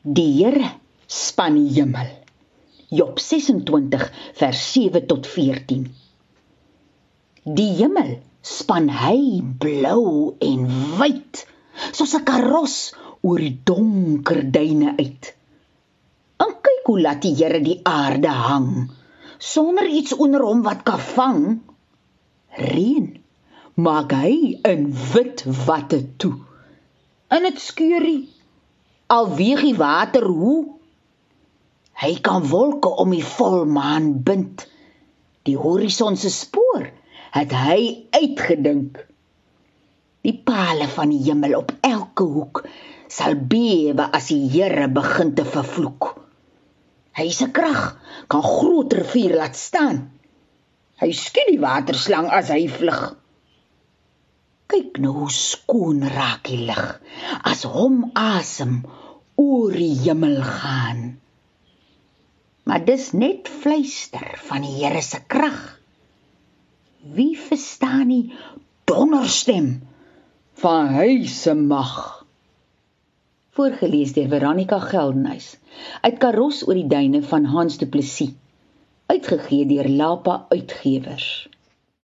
Die Here span die hemel. Job 26 vers 7 tot 14. Die hemel span hy blou en wit soos 'n karos oor die donker duine uit. En kyk hoe laat die Here die aarde hang sonder iets onder hom wat kan vang. Reën maak hy in wit watte toe. En dit skeurie al weeg die water hoe? Hy kan wolke om die volmaan bind. Die horison se spoor het hy uitgedink. Die pale van die hemel op elke hoek sal bewe as die Here begin te vervloek. Hy se krag kan groot rivier laat staan. Hy skiet die waterslang as hy vlug kyk nou hoe skoon raak die lig as hom asem oor die hemel gaan. Maar dis net fluister van die Here se krag. Wie verstaan nie donderstem van hy se mag? Voorgeles deur Veronica Geldenhuys uit Karos oor die duine van Hans Du Plessis uitgegee deur Lapa Uitgewers